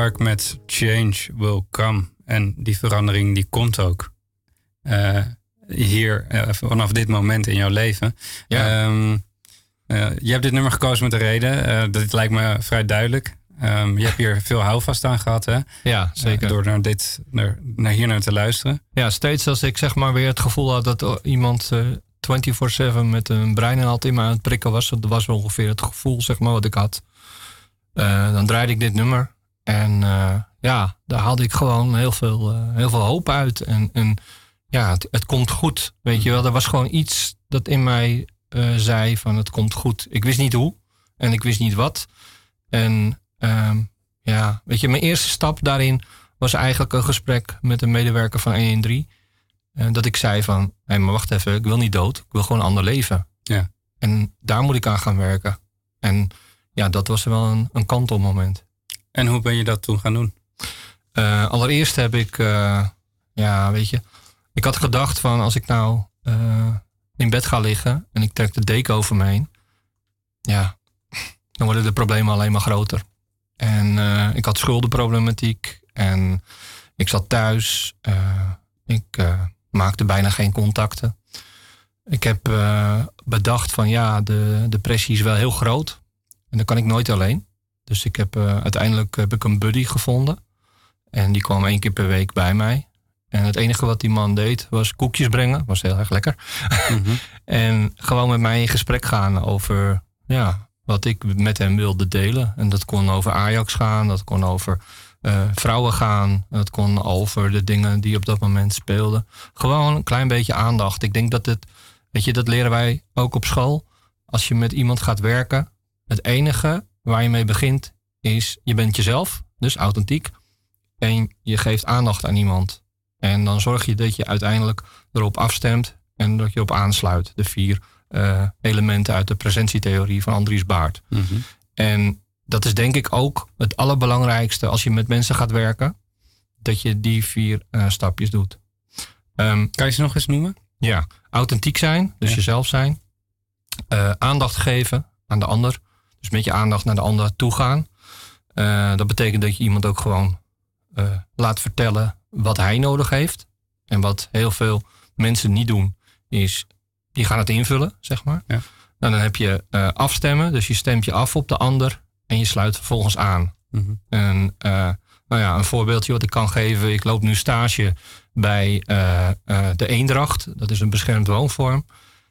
Clark met Change Will Come. En die verandering die komt ook. Eh, hier, eh, vanaf dit moment in jouw leven. Ja. Ehm, eh, je hebt dit nummer gekozen met een reden. Dat lijkt me vrij duidelijk. Ehm, je hebt hier veel houvast aan gehad, hè? Ja, zeker. Door naar, dit, naar, naar hier naar te luisteren. Ja, steeds als ik zeg maar weer het gevoel had dat iemand eh 24-7 met een breinhaalt in me aan het prikken was. Dat was ongeveer het gevoel zeg maar wat ik had. Dan draaide ik dit nummer. En eh, ja, daar haalde ik gewoon heel veel, eh, heel veel hoop uit. En, en ja, het, het komt goed. Weet je wel, er was gewoon iets dat in mij eh, zei van het komt goed. Ik wist niet hoe en ik wist niet wat. En ehm, ja, weet je, mijn eerste stap daarin was eigenlijk een gesprek met een medewerker van 113. En dat ik zei van, hé, maar wacht even, ik wil niet dood. Ik wil gewoon een ander leven. Ja. En daar moet ik aan gaan werken. En ja, dat was wel een, een kantelmoment. En hoe ben je dat toen gaan doen? Eh, allereerst heb ik, eh, ja, weet je, ik had gedacht van als ik nou eh, in bed ga liggen en ik trek de deken over me heen, ja, dan worden de problemen alleen maar groter. En ik had schuldenproblematiek en ik zat thuis. ik maakte bijna geen contacten. Ik heb bedacht van ja, de depressie is wel heel groot. En dan kan ik nooit alleen. Dus ik heb, eh, uiteindelijk heb ik een buddy gevonden. En die kwam één keer per week bij mij. En het enige wat die man deed was koekjes brengen. Was heel erg lekker. en gewoon met mij in gesprek gaan over ja, wat ik met hem wilde delen. En dat kon over Ajax gaan. Dat kon over eh, vrouwen gaan. Dat kon over de dingen die op dat moment speelden. Gewoon een klein beetje aandacht. Ik denk dat het, weet je, dat leren wij ook op school. Als je met iemand gaat werken, het enige waar je mee begint is, je bent jezelf, dus authentiek. En je geeft aandacht aan iemand. En dan zorg je dat je uiteindelijk erop afstemt en dat je op aansluit. De vier eh, elementen uit de presentietheorie van Andries Baart. En dat is denk ik ook het allerbelangrijkste als je met mensen gaat werken. Dat je die vier eh, stapjes doet. Ehm, Kan je ze nog eens noemen? ja, authentiek zijn, dus Ja. jezelf zijn. Eh, aandacht geven aan de ander. Dus met je aandacht naar de ander toe gaan. Eh, dat betekent dat je iemand ook gewoon eh, laat vertellen wat hij nodig heeft. En wat heel veel mensen niet doen, is die gaan het invullen, zeg maar. Ja. Nou, dan heb je eh, afstemmen, dus je stemt je af op de ander en je sluit vervolgens aan. Mhm. En nou ja, een voorbeeldje wat ik kan geven. Ik loop nu stage bij de Eendracht. Dat is een beschermd woonvorm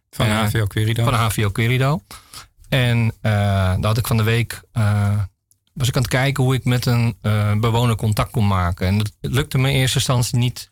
Van HVO Querido. van HVO Querido. En eh daar had ik van de week... eh, was ik aan het kijken hoe ik met een eh, bewoner contact kon maken. En dat lukte me in eerste instantie niet...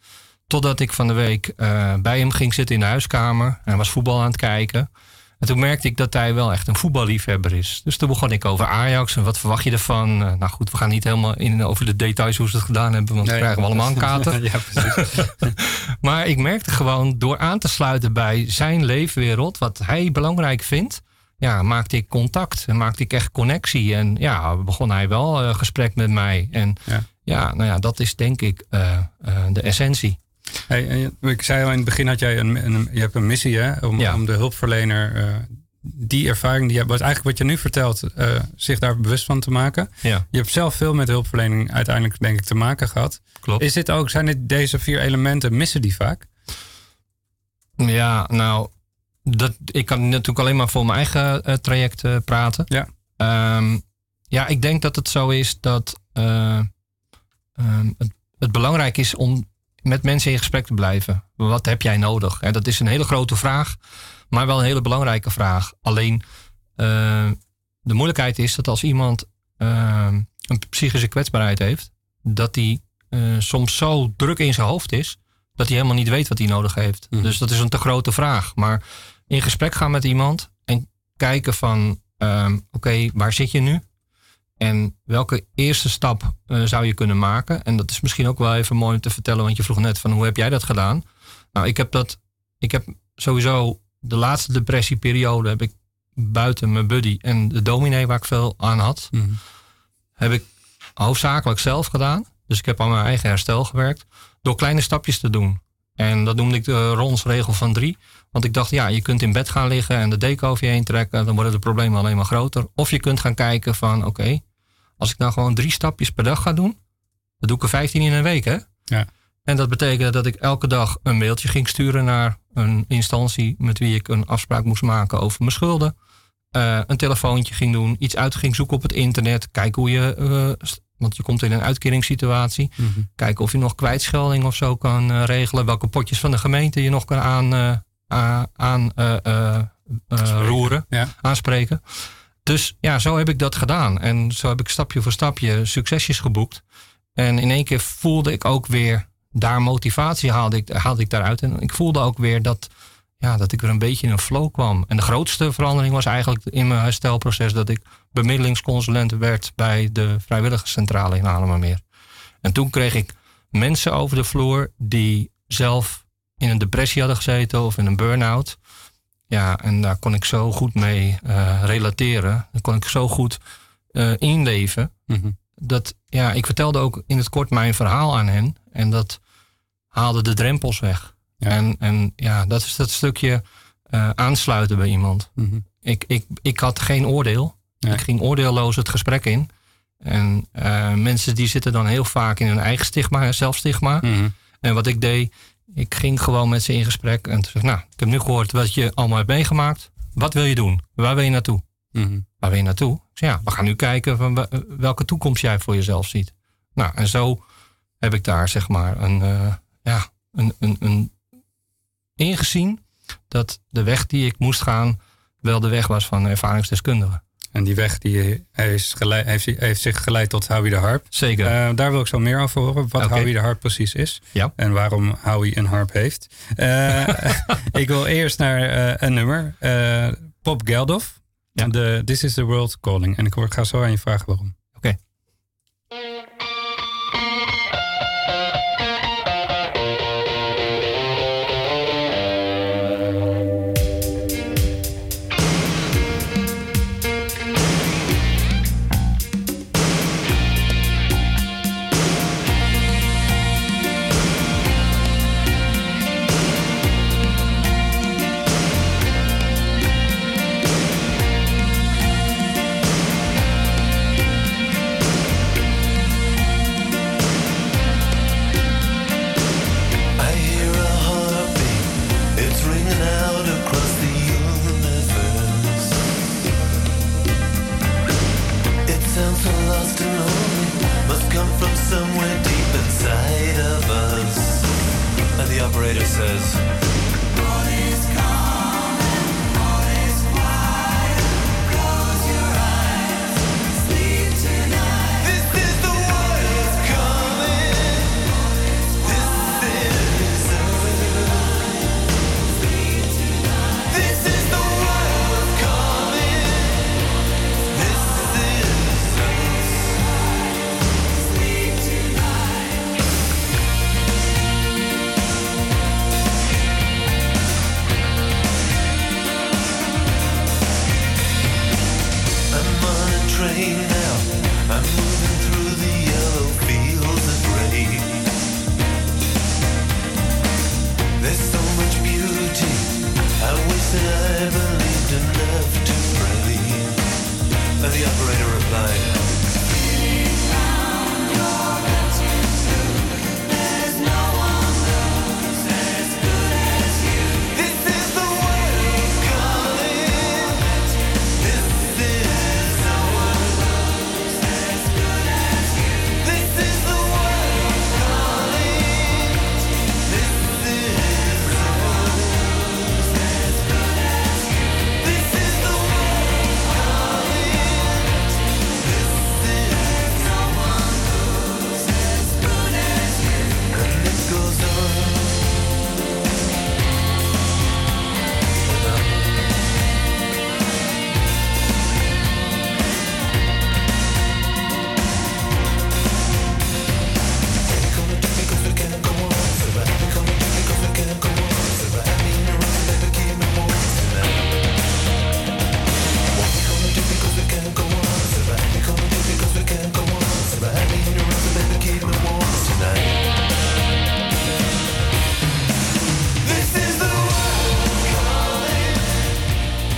totdat ik van de week bij hem ging zitten in de huiskamer. En hij was voetbal aan het kijken. En toen merkte ik dat hij wel echt een voetballiefhebber is. Dus toen begon ik over Ajax en wat verwacht je ervan? Nou goed, we gaan niet helemaal in over de details hoe ze het gedaan hebben... want dan Nee. krijgen we allemaal een kater. ja, precies. Maar ik merkte gewoon door aan te sluiten bij zijn leefwereld, wat hij belangrijk vindt, ja, maakte ik contact en maakte ik echt connectie. En ja, begon hij wel een gesprek met mij. En Ja. ja, nou ja, dat is denk ik eh, eh, de essentie. Hey, ik zei al in het begin had jij een, een, je hebt een missie hè, om, Ja. om de hulpverlener eh, die ervaring die je wat eigenlijk wat je nu vertelt eh, zich daar bewust van te maken. Ja, Je hebt zelf veel met hulpverlening uiteindelijk denk ik te maken gehad. klopt. Is dit ook zijn dit deze vier elementen missen die vaak? Ja, nou, dat, ik kan natuurlijk alleen maar voor mijn eigen eh, traject eh, praten. Ja. Ehm, ja, ik denk dat het zo is dat eh, ehm, het, het belangrijk is om met mensen in gesprek te blijven. Wat heb jij nodig? Hè, dat is een hele grote vraag, maar wel een hele belangrijke vraag. Alleen de moeilijkheid is dat als iemand eh, een psychische kwetsbaarheid heeft, dat die soms zo druk in zijn hoofd is dat hij helemaal niet weet wat hij nodig heeft. Mhm. Dus dat is een te grote vraag. Maar in gesprek gaan met iemand en kijken van, ehm, oké, waar zit je nu? En welke eerste stap eh, zou je kunnen maken? En dat is misschien ook wel even mooi om te vertellen, want je vroeg net van hoe heb jij dat gedaan? Nou, ik heb dat, ik heb sowieso de laatste depressieperiode heb ik buiten mijn buddy en de dominee waar ik veel aan had, heb ik hoofdzakelijk zelf gedaan. Dus ik heb aan mijn eigen herstel gewerkt door kleine stapjes te doen. En dat noemde ik de Rons regel van drie. Want ik dacht, ja, je kunt in bed gaan liggen en de deken over je heen trekken. Dan worden de problemen alleen maar groter. Of je kunt gaan kijken van, oké, Als ik nou gewoon drie stapjes per dag ga doen, dan doe ik er 15 in een week, hè? Ja. En dat betekende dat ik elke dag een mailtje ging sturen naar een instantie met wie ik een afspraak moest maken over mijn schulden. Eh, een telefoontje ging doen, iets uit ging zoeken op het internet. Kijken hoe je, eh, want je komt in een uitkeringssituatie. Mhm. Kijken of je nog kwijtschelding of zo kan eh, regelen. Welke potjes van de gemeente je nog kan aan, eh, aan eh, roeren, Ja. aanspreken. Dus ja, zo heb ik dat gedaan. En zo heb ik stapje voor stapje succesjes geboekt. En in één keer voelde ik ook weer, daar motivatie haalde ik, haalde ik daaruit. En ik voelde ook weer dat, ja, dat ik weer een beetje in een flow kwam. En de grootste verandering was eigenlijk in mijn herstelproces dat ik bemiddelingsconsulent werd bij de vrijwilligerscentrale in Haarlemmermeer. En toen kreeg ik mensen over de vloer die zelf in een depressie hadden gezeten of in een burn-out. Ja, en daar kon ik zo goed mee eh, relateren. Daar kon ik zo goed eh, inleven. Mhm. Dat, ja, ik vertelde ook in het kort mijn verhaal aan hen. En dat haalde de drempels weg. En, en ja, dat is dat stukje eh, aansluiten bij iemand. Mhm. Ik, ik, ik had geen oordeel. Ik ging oordeelloos het gesprek in. En eh, mensen die zitten dan heel vaak in hun eigen stigma, zelfstigma. Mhm. En wat ik deed, ik ging gewoon met ze in gesprek. En toen zei nou, ik heb nu gehoord wat je allemaal hebt meegemaakt. Wat wil je doen? Waar wil je naartoe? Mhm. Waar wil je naartoe? Ik zei, ja, we gaan nu kijken van welke toekomst jij voor jezelf ziet. Nou, en zo heb ik daar zeg maar een, eh, ja, een, een, een ingezien dat de weg die ik moest gaan wel de weg was van ervaringsdeskundige. En die weg die geleid, heeft, heeft zich geleid tot Howie de Harp. Zeker. Eh, daar wil ik zo meer over horen. Wat. Howie de Harp precies is. Ja. En waarom Howie een harp heeft. Eh, ik wil eerst naar eh, een nummer. Pop Geldof. Ja. De This is the World Calling. En ik ga zo aan je vragen waarom.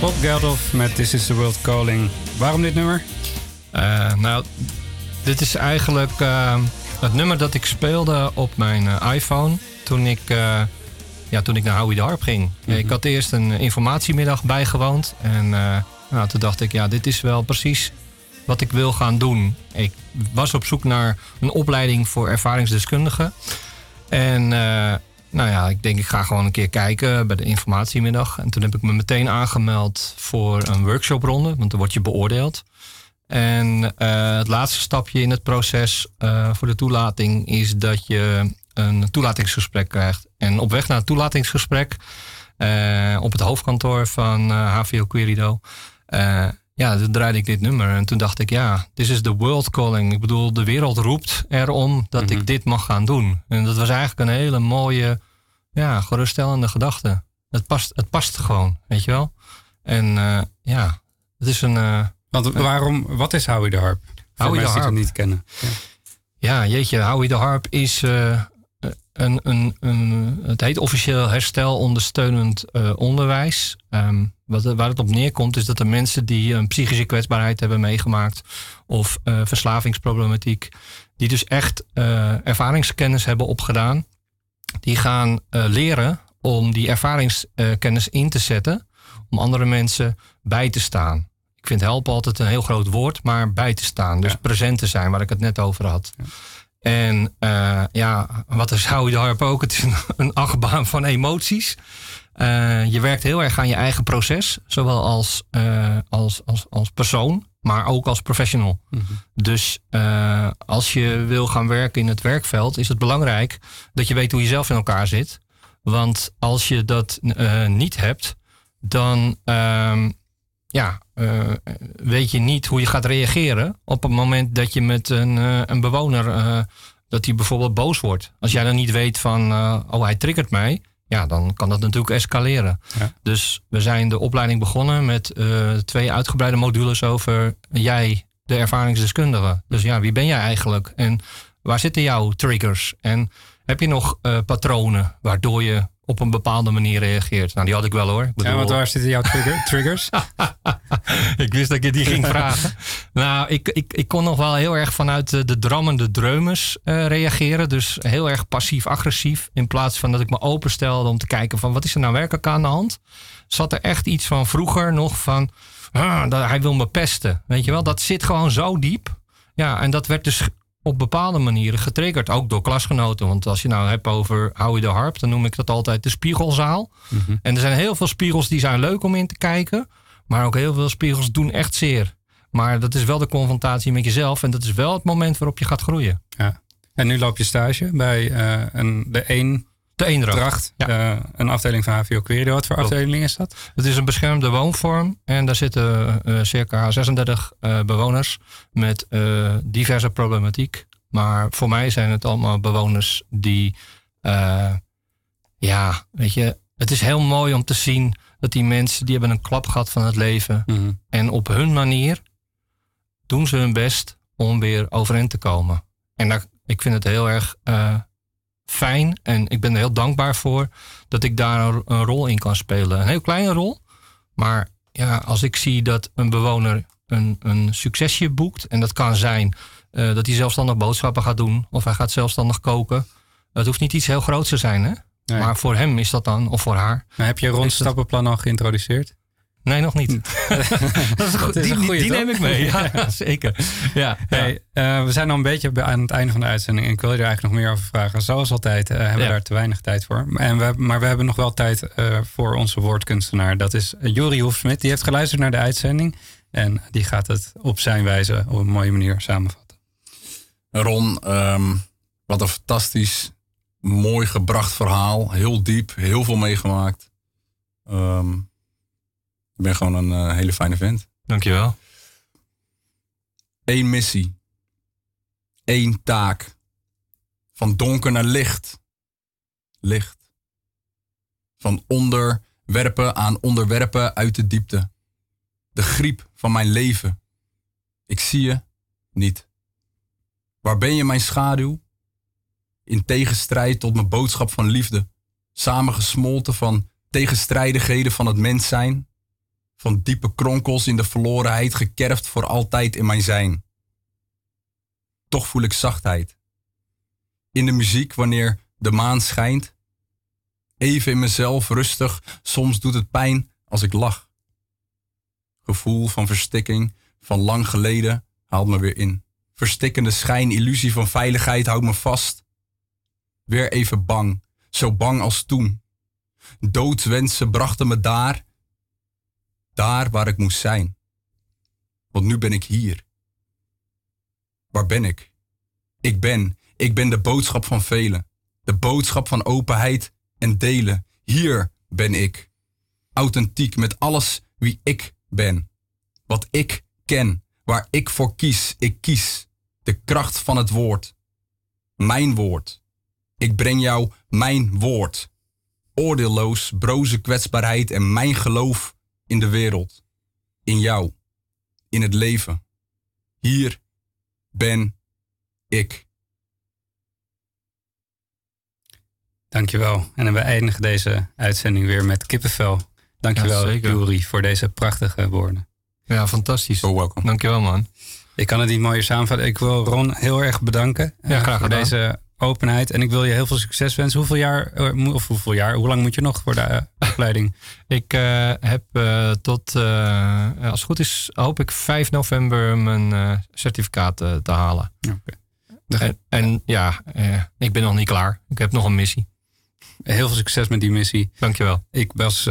Pop Geldof met This is the World Calling. Waarom dit nummer? Eh, nou, Dit is eigenlijk eh, het nummer dat ik speelde op mijn eh, iPhone toen ik, ja, toen ik naar Howie de Harp ging. Ja, ik had eerst een informatiemiddag bijgewoond en nou, toen dacht ik, ja, dit is wel precies wat ik wil gaan doen. Ik was op zoek naar een opleiding voor ervaringsdeskundigen. En nou ja, ik denk ik ga gewoon een keer kijken bij de informatiemiddag. En toen heb ik me meteen aangemeld voor een workshopronde, want dan word je beoordeeld. En eh, het laatste stapje in het proces eh, voor de toelating is dat je een toelatingsgesprek krijgt. En op weg naar het toelatingsgesprek eh, op het hoofdkantoor van HVO Querido. Ja, toen draaide ik dit nummer. En toen dacht ik, ja, this is the world calling. Ik bedoel, de wereld roept erom dat ik dit mag gaan doen. En dat was eigenlijk een hele mooie, ja, geruststellende gedachte. Het past, het past gewoon, weet je wel. En eh, ja, het is een... eh, Want waarom, wat is Howie de Harp? Howie de mensen die Harp. het niet kennen. Ja. Ja, jeetje, Howie de Harp is eh, een, een, een, het heet officieel herstelondersteunend eh, onderwijs. Ehm, wat, waar het op neerkomt is dat de mensen die een psychische kwetsbaarheid hebben meegemaakt of eh, verslavingsproblematiek, die dus echt eh, ervaringskennis hebben opgedaan, die gaan eh, leren om die ervaringskennis in te zetten om andere mensen bij te staan. Ik vind helpen altijd een heel groot woord, maar bij te staan. Dus Ja. present te zijn, waar ik het net over had. En eh, ja, wat is Howie de Harp ook? Het is een, een achtbaan van emoties. Eh, je werkt heel erg aan je eigen proces, zowel als, eh, als, als, als persoon, maar ook als professional. Dus eh, als je wil gaan werken in het werkveld, is het belangrijk dat je weet hoe je zelf in elkaar zit. Want als je dat niet hebt, dan ehm, ja, eh, weet je niet hoe je gaat reageren op het moment dat je met een, eh, een bewoner, eh, dat hij bijvoorbeeld boos wordt. Als jij dan niet weet van, oh hij triggert mij, ja, dan kan dat natuurlijk escaleren. Ja. Dus we zijn de opleiding begonnen met twee uitgebreide modules over jij, de ervaringsdeskundige. Dus ja, wie ben jij eigenlijk? En waar zitten jouw triggers? En heb je nog patronen waardoor je op een bepaalde manier reageert? Nou, die had ik wel hoor. Ik Ja, bedoel- want waar zitten jouw trigger, triggers? ik wist dat je die ging vragen. Nou, ik, ik, ik kon nog wel heel erg vanuit de, de drammende dreumes eh, reageren. Dus heel erg passief-agressief. In plaats van dat ik me openstelde om te kijken van wat is er nou werkelijk aan de hand. Zat er echt iets van vroeger nog van ah, dat, hij wil me pesten. Weet je wel, dat zit gewoon zo diep. Ja, en dat werd dus op bepaalde manieren getriggerd. Ook door klasgenoten. Want als je nou hebt over Howie de Harp, dan noem ik dat altijd de spiegelzaal. En er zijn heel veel spiegels die zijn leuk om in te kijken. Maar ook heel veel spiegels doen echt zeer. Maar dat is wel de confrontatie met jezelf. En dat is wel het moment waarop je gaat groeien. Ja. En nu loop je stage bij eh, een, de Eendracht, De eendracht. Ja. eh, een afdeling van HVO Querido. Wat voor Klopt. afdeling is dat? Het is een beschermde woonvorm. En daar zitten eh, circa 36 eh, bewoners met diverse problematiek. Maar voor mij zijn het allemaal bewoners die... ja, weet je... Het is heel mooi om te zien dat die mensen... die hebben een klap gehad van het leven. Mhm. En op hun manier doen ze hun best om weer overeind te komen. En daar, ik vind het heel erg fijn en ik ben er heel dankbaar voor dat ik daar een, een rol in kan spelen. Een heel kleine rol, maar ja, als ik zie dat een bewoner een, een succesje boekt, en dat kan zijn eh, dat hij zelfstandig boodschappen gaat doen of hij gaat zelfstandig koken. Het hoeft niet iets heel groots te zijn, hè? Nee. Maar voor hem is dat dan, of voor haar. Maar heb je Ron Is dat- stappenplan al geïntroduceerd? Nee, nog niet. dat is goed. is Die, een die, goeie, die toch? neem ik mee. Ja, zeker. Ja, Hey, eh, we zijn al een beetje aan het einde van de uitzending. En ik wil je er eigenlijk nog meer over vragen. Zoals altijd eh, hebben we Ja. daar te weinig tijd voor. En we, maar we hebben nog wel tijd eh, voor onze woordkunstenaar. Dat is Jori Hoefsmit. Die heeft geluisterd naar de uitzending. En die gaat het op zijn wijze op een mooie manier samenvatten. Ron, ehm, wat een fantastisch, mooi gebracht verhaal. Heel diep, heel veel meegemaakt. Ehm, ik ben gewoon een eh, hele fijne vent. dankjewel. Eén missie. Eén taak. Van donker naar licht. Licht. Van onderwerpen aan onderwerpen uit de diepte. De griep van mijn leven. Ik zie je niet. Waar ben je mijn schaduw? In tegenstrijd tot mijn boodschap van liefde. Samengesmolten van tegenstrijdigheden van het mens zijn. Van diepe kronkels in de verlorenheid gekerfd voor altijd in mijn zijn. toch voel ik zachtheid. In de muziek wanneer de maan schijnt. Even in mezelf rustig, soms doet het pijn als ik lach. Gevoel van verstikking van lang geleden haalt me weer in. Verstikkende schijn, illusie van veiligheid houdt me vast. Weer even bang, zo bang als toen. Doodswensen brachten me daar, daar waar ik moest zijn. Want nu ben ik hier. Waar ben ik? Ik ben, ik ben de boodschap van velen. De boodschap van openheid en delen. Hier ben ik. Authentiek met alles wie ik ben. Wat ik ken, waar ik voor kies. Ik kies de kracht van het woord. Mijn woord. Ik breng jou mijn woord. Oordeelloos, broze kwetsbaarheid en mijn geloof in de wereld. In jou. In het leven. Hier ben ik. Dankjewel. En we eindigen deze uitzending weer met kippenvel. Dankjewel, Ja. Juri, voor deze prachtige woorden. Ja, fantastisch. So welcome. Dankjewel, man. Ik kan het niet mooier samenvatten. Ik wil Ron heel erg bedanken eh, Ja, graag voor gedaan. deze openheid. En ik wil je heel veel succes wensen. Hoeveel jaar, eh, of hoeveel jaar, hoe lang moet je nog voor de eh, opleiding? Ik eh, heb tot, als het goed is, hoop ik 5 november mijn certificaat te halen. En, en ja, ik ben nog niet klaar. Ik heb nog een missie. Heel veel succes met die missie. Dankjewel. Ik was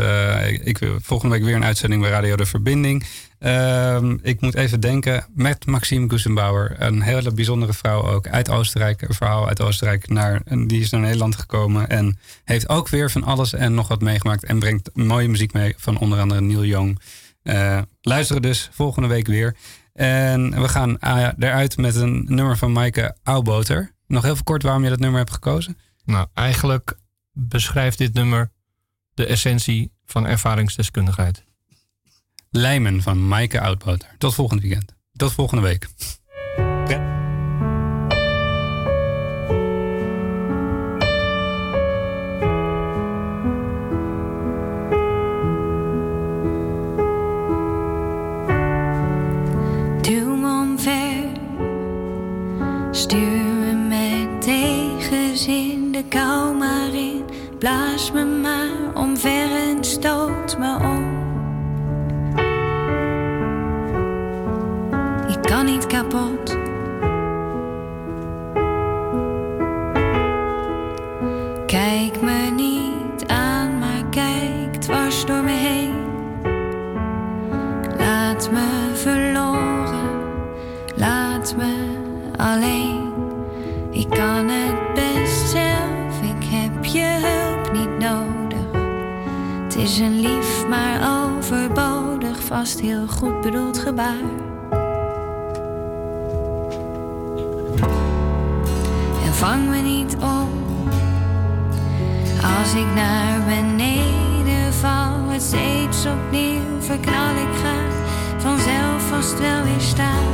ik, volgende week weer een uitzending bij Radio De Verbinding. Ehm, ik moet even denken met Maxime Gussenbauer. Een hele bijzondere vrouw ook uit Oostenrijk. Een verhaal uit Oostenrijk. Naar, die is naar Nederland gekomen. En heeft ook weer van alles en nog wat meegemaakt. En brengt mooie muziek mee van onder andere Neil Young. Eh, luisteren dus volgende week weer. En we gaan eh, eruit met een nummer van Maaike Auwboter. Nog heel kort waarom je dat nummer hebt gekozen. Nou, eigenlijk beschrijft dit nummer de essentie van ervaringsdeskundigheid. Lijmen van Maaike Oudboter. Tot volgend weekend. Tot volgende week. Omver, stuur me tegenzin de kou maar in. Blaas me maar omver en stoot me om. Kijk me niet aan, maar kijk dwars door me heen. Laat me verloren, laat me alleen. Ik kan het best zelf, ik heb je hulp niet nodig. Het is een lief, maar overbodig, vast heel goed bedoeld gebaar. Vang me niet op als ik naar beneden val, het steeds opnieuw verknal ik ga vanzelf vast wel weer staan.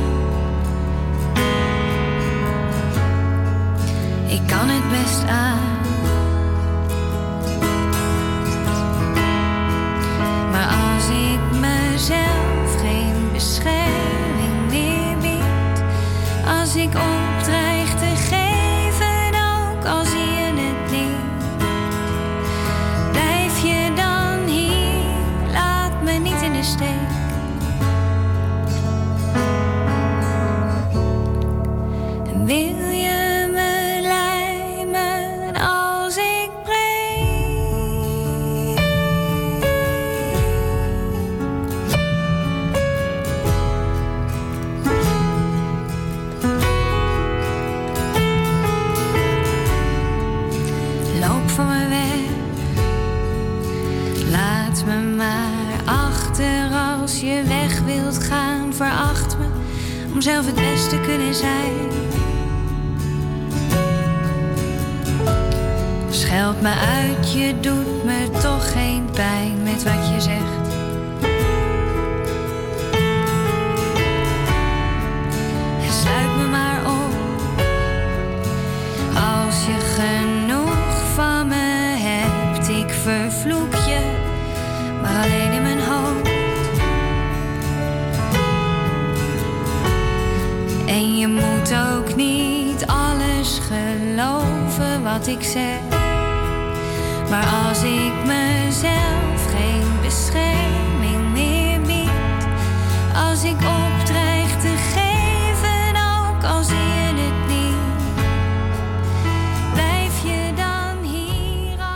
Ik kan het best aan.